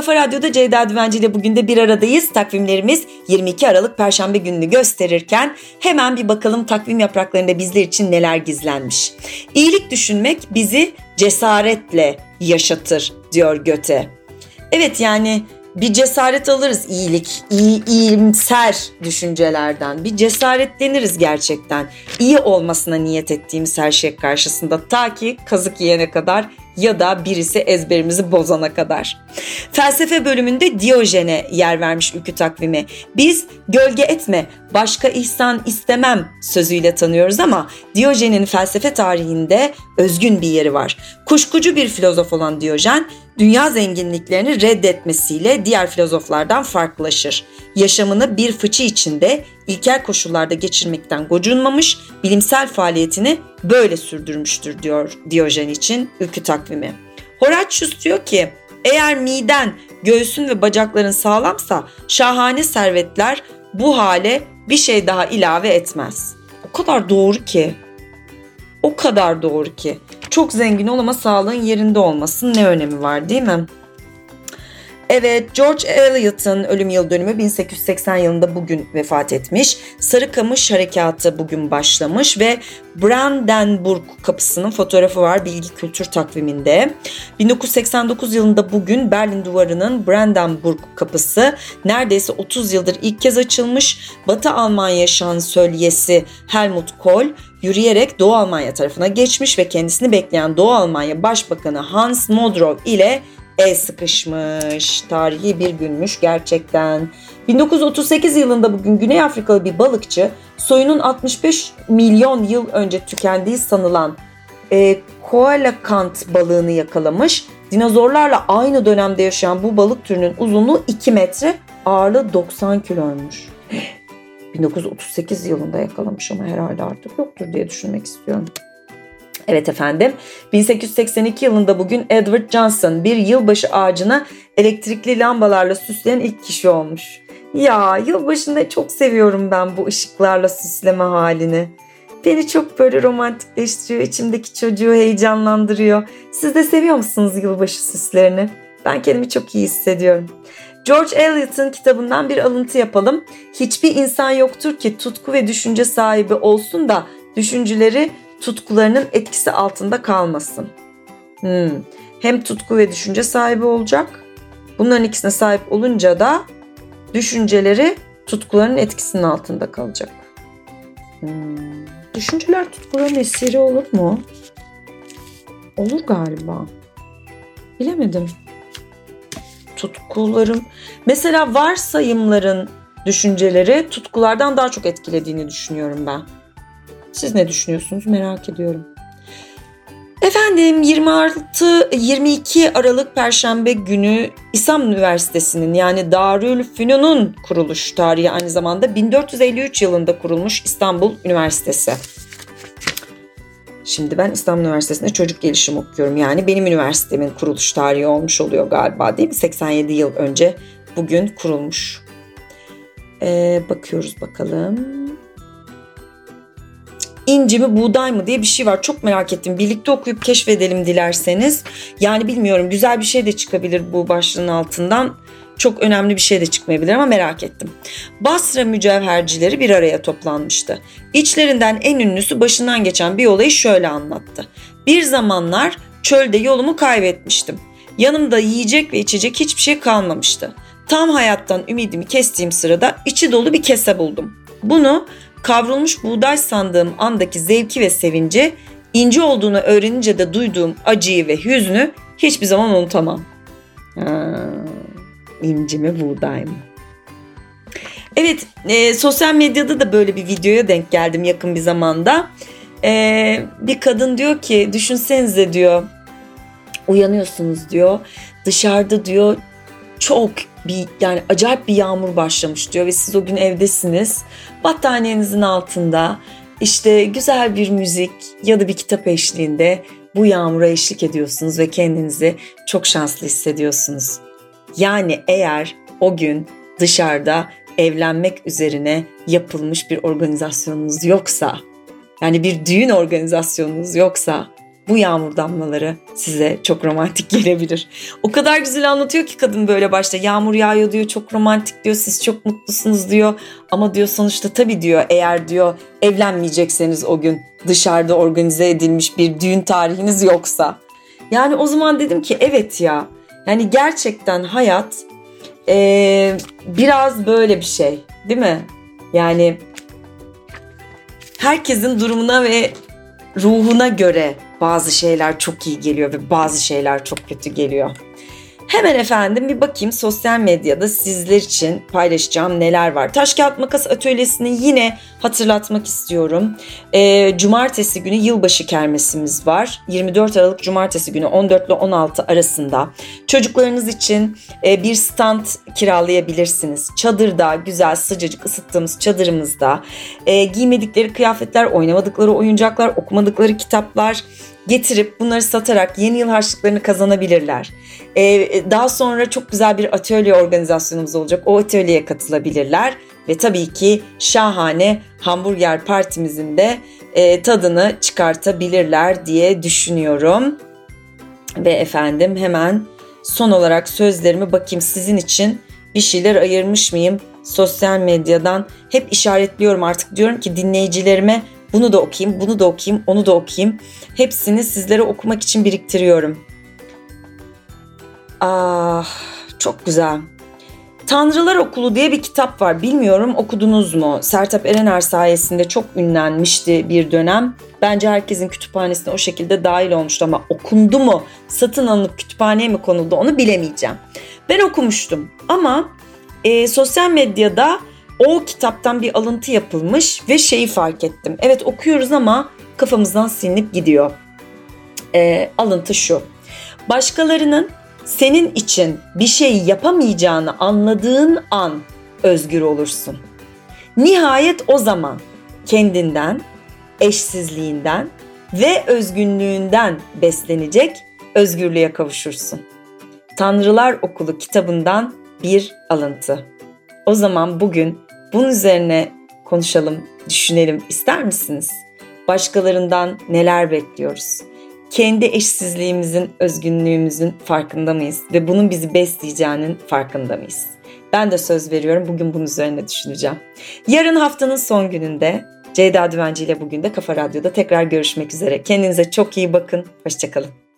Kafa Radyo'da Ceyda Düvenci ile bugün de bir aradayız. Takvimlerimiz 22 Aralık Perşembe gününü gösterirken hemen bir bakalım takvim yapraklarında bizler için neler gizlenmiş. İyilik düşünmek bizi cesaretle yaşatır diyor Göte. Evet yani bir cesaret alırız iyilik, iyi, iyimser düşüncelerden. Bir cesaretleniriz gerçekten. İyi olmasına niyet ettiğimiz her şey karşısında ta ki kazık yiyene kadar ya da birisi ezberimizi bozana kadar. Felsefe bölümünde Diyojen'e yer vermiş ülkü takvimi. Biz gölge etme, başka ihsan istemem sözüyle tanıyoruz ama Diyojen'in felsefe tarihinde özgün bir yeri var. Kuşkucu bir filozof olan Diyojen, dünya zenginliklerini reddetmesiyle diğer filozoflardan farklılaşır. Yaşamını bir fıçı içinde ilkel koşullarda geçirmekten gocunmamış, bilimsel faaliyetini böyle sürdürmüştür diyor Diyojen için ülkü takvimi. Horatius diyor ki eğer miden, göğsün ve bacakların sağlamsa şahane servetler bu hale bir şey daha ilave etmez. O kadar doğru ki. O kadar doğru ki. Çok zengin ol ama sağlığın yerinde olmasın ne önemi var değil mi? Evet, George Eliot'ın ölüm yıl dönümü 1880 yılında bugün vefat etmiş. Sarıkamış Harekatı bugün başlamış ve Brandenburg kapısının fotoğrafı var Bilgi Kültür takviminde. 1989 yılında bugün Berlin Duvarı'nın Brandenburg kapısı neredeyse 30 yıldır ilk kez açılmış. Batı Almanya şansölyesi Helmut Kohl yürüyerek Doğu Almanya tarafına geçmiş ve kendisini bekleyen Doğu Almanya Başbakanı Hans Modrow ile el sıkışmış. Tarihi bir günmüş gerçekten. 1938 yılında bugün Güney Afrikalı bir balıkçı soyunun 65 milyon yıl önce tükendiği sanılan e, koalakant balığını yakalamış. Dinozorlarla aynı dönemde yaşayan bu balık türünün uzunluğu 2 metre, ağırlığı 90 kiloymuş. 1938 yılında yakalamış ama herhalde artık yoktur diye düşünmek istiyorum. Evet efendim 1882 yılında bugün Edward Johnson bir yılbaşı ağacına elektrikli lambalarla süsleyen ilk kişi olmuş. Ya yılbaşında çok seviyorum ben bu ışıklarla süsleme halini. Beni çok böyle romantikleştiriyor, içimdeki çocuğu heyecanlandırıyor. Siz de seviyor musunuz yılbaşı süslerini? Ben kendimi çok iyi hissediyorum. George Eliot'ın kitabından bir alıntı yapalım. Hiçbir insan yoktur ki tutku ve düşünce sahibi olsun da düşünceleri tutkularının etkisi altında kalmasın. Hmm. Hem tutku ve düşünce sahibi olacak. Bunların ikisine sahip olunca da düşünceleri tutkuların etkisinin altında kalacak. Hmm. Düşünceler tutkuların esiri olur mu? Olur galiba. Bilemedim. Tutkularım. Mesela varsayımların düşünceleri tutkulardan daha çok etkilediğini düşünüyorum ben. Siz ne düşünüyorsunuz merak ediyorum. Efendim 26 22 Aralık Perşembe günü İslam Üniversitesi'nin yani Darül Fünun'un kuruluş tarihi aynı zamanda 1453 yılında kurulmuş İstanbul Üniversitesi. Şimdi ben İstanbul Üniversitesi'nde çocuk gelişim okuyorum. Yani benim üniversitemin kuruluş tarihi olmuş oluyor galiba değil mi? 87 yıl önce bugün kurulmuş. Ee, bakıyoruz bakalım inci mi buğday mı diye bir şey var. Çok merak ettim. Birlikte okuyup keşfedelim dilerseniz. Yani bilmiyorum güzel bir şey de çıkabilir bu başlığın altından. Çok önemli bir şey de çıkmayabilir ama merak ettim. Basra mücevhercileri bir araya toplanmıştı. İçlerinden en ünlüsü başından geçen bir olayı şöyle anlattı. Bir zamanlar çölde yolumu kaybetmiştim. Yanımda yiyecek ve içecek hiçbir şey kalmamıştı. Tam hayattan ümidimi kestiğim sırada içi dolu bir kese buldum. Bunu kavrulmuş buğday sandığım andaki zevki ve sevinci, ince olduğunu öğrenince de duyduğum acıyı ve hüznü hiçbir zaman unutamam. Ha, inci mi buğday mı? Evet e, sosyal medyada da böyle bir videoya denk geldim yakın bir zamanda. E, bir kadın diyor ki düşünsenize diyor uyanıyorsunuz diyor dışarıda diyor çok bir yani acayip bir yağmur başlamış diyor ve siz o gün evdesiniz. Battaniyenizin altında işte güzel bir müzik ya da bir kitap eşliğinde bu yağmura eşlik ediyorsunuz ve kendinizi çok şanslı hissediyorsunuz. Yani eğer o gün dışarıda evlenmek üzerine yapılmış bir organizasyonunuz yoksa, yani bir düğün organizasyonunuz yoksa bu yağmur damlaları size çok romantik gelebilir. O kadar güzel anlatıyor ki kadın böyle başta yağmur yağıyor diyor çok romantik diyor siz çok mutlusunuz diyor. Ama diyor sonuçta tabii diyor eğer diyor evlenmeyecekseniz o gün dışarıda organize edilmiş bir düğün tarihiniz yoksa. Yani o zaman dedim ki evet ya yani gerçekten hayat ee, biraz böyle bir şey değil mi? Yani herkesin durumuna ve ruhuna göre bazı şeyler çok iyi geliyor ve bazı şeyler çok kötü geliyor. Hemen efendim bir bakayım sosyal medyada sizler için paylaşacağım neler var. Taş kağıt makas atölyesini yine hatırlatmak istiyorum. E, cumartesi günü yılbaşı kermesimiz var. 24 Aralık Cumartesi günü 14 ile 16 arasında. Çocuklarınız için e, bir stand kiralayabilirsiniz. Çadırda güzel sıcacık ısıttığımız çadırımızda e, giymedikleri kıyafetler, oynamadıkları oyuncaklar, okumadıkları kitaplar getirip bunları satarak yeni yıl harçlıklarını kazanabilirler. Ee, daha sonra çok güzel bir atölye organizasyonumuz olacak. O atölyeye katılabilirler ve tabii ki şahane hamburger partimizin de e, tadını çıkartabilirler diye düşünüyorum. Ve efendim hemen son olarak sözlerimi bakayım sizin için bir şeyler ayırmış mıyım? Sosyal medyadan hep işaretliyorum artık diyorum ki dinleyicilerime bunu da okuyayım, bunu da okuyayım, onu da okuyayım. Hepsini sizlere okumak için biriktiriyorum. Ah, çok güzel. Tanrılar Okulu diye bir kitap var. Bilmiyorum okudunuz mu? Sertap Erener sayesinde çok ünlenmişti bir dönem. Bence herkesin kütüphanesine o şekilde dahil olmuştu ama okundu mu, satın alınıp kütüphaneye mi konuldu onu bilemeyeceğim. Ben okumuştum ama e, sosyal medyada o kitaptan bir alıntı yapılmış ve şeyi fark ettim. Evet okuyoruz ama kafamızdan silinip gidiyor. E, alıntı şu. Başkalarının senin için bir şey yapamayacağını anladığın an özgür olursun. Nihayet o zaman kendinden, eşsizliğinden ve özgünlüğünden beslenecek özgürlüğe kavuşursun. Tanrılar Okulu kitabından bir alıntı. O zaman bugün bunun üzerine konuşalım, düşünelim ister misiniz? Başkalarından neler bekliyoruz? Kendi eşsizliğimizin, özgünlüğümüzün farkında mıyız? Ve bunun bizi besleyeceğinin farkında mıyız? Ben de söz veriyorum bugün bunun üzerine düşüneceğim. Yarın haftanın son gününde Ceyda Düvenci ile bugün de Kafa Radyo'da tekrar görüşmek üzere. Kendinize çok iyi bakın. Hoşçakalın.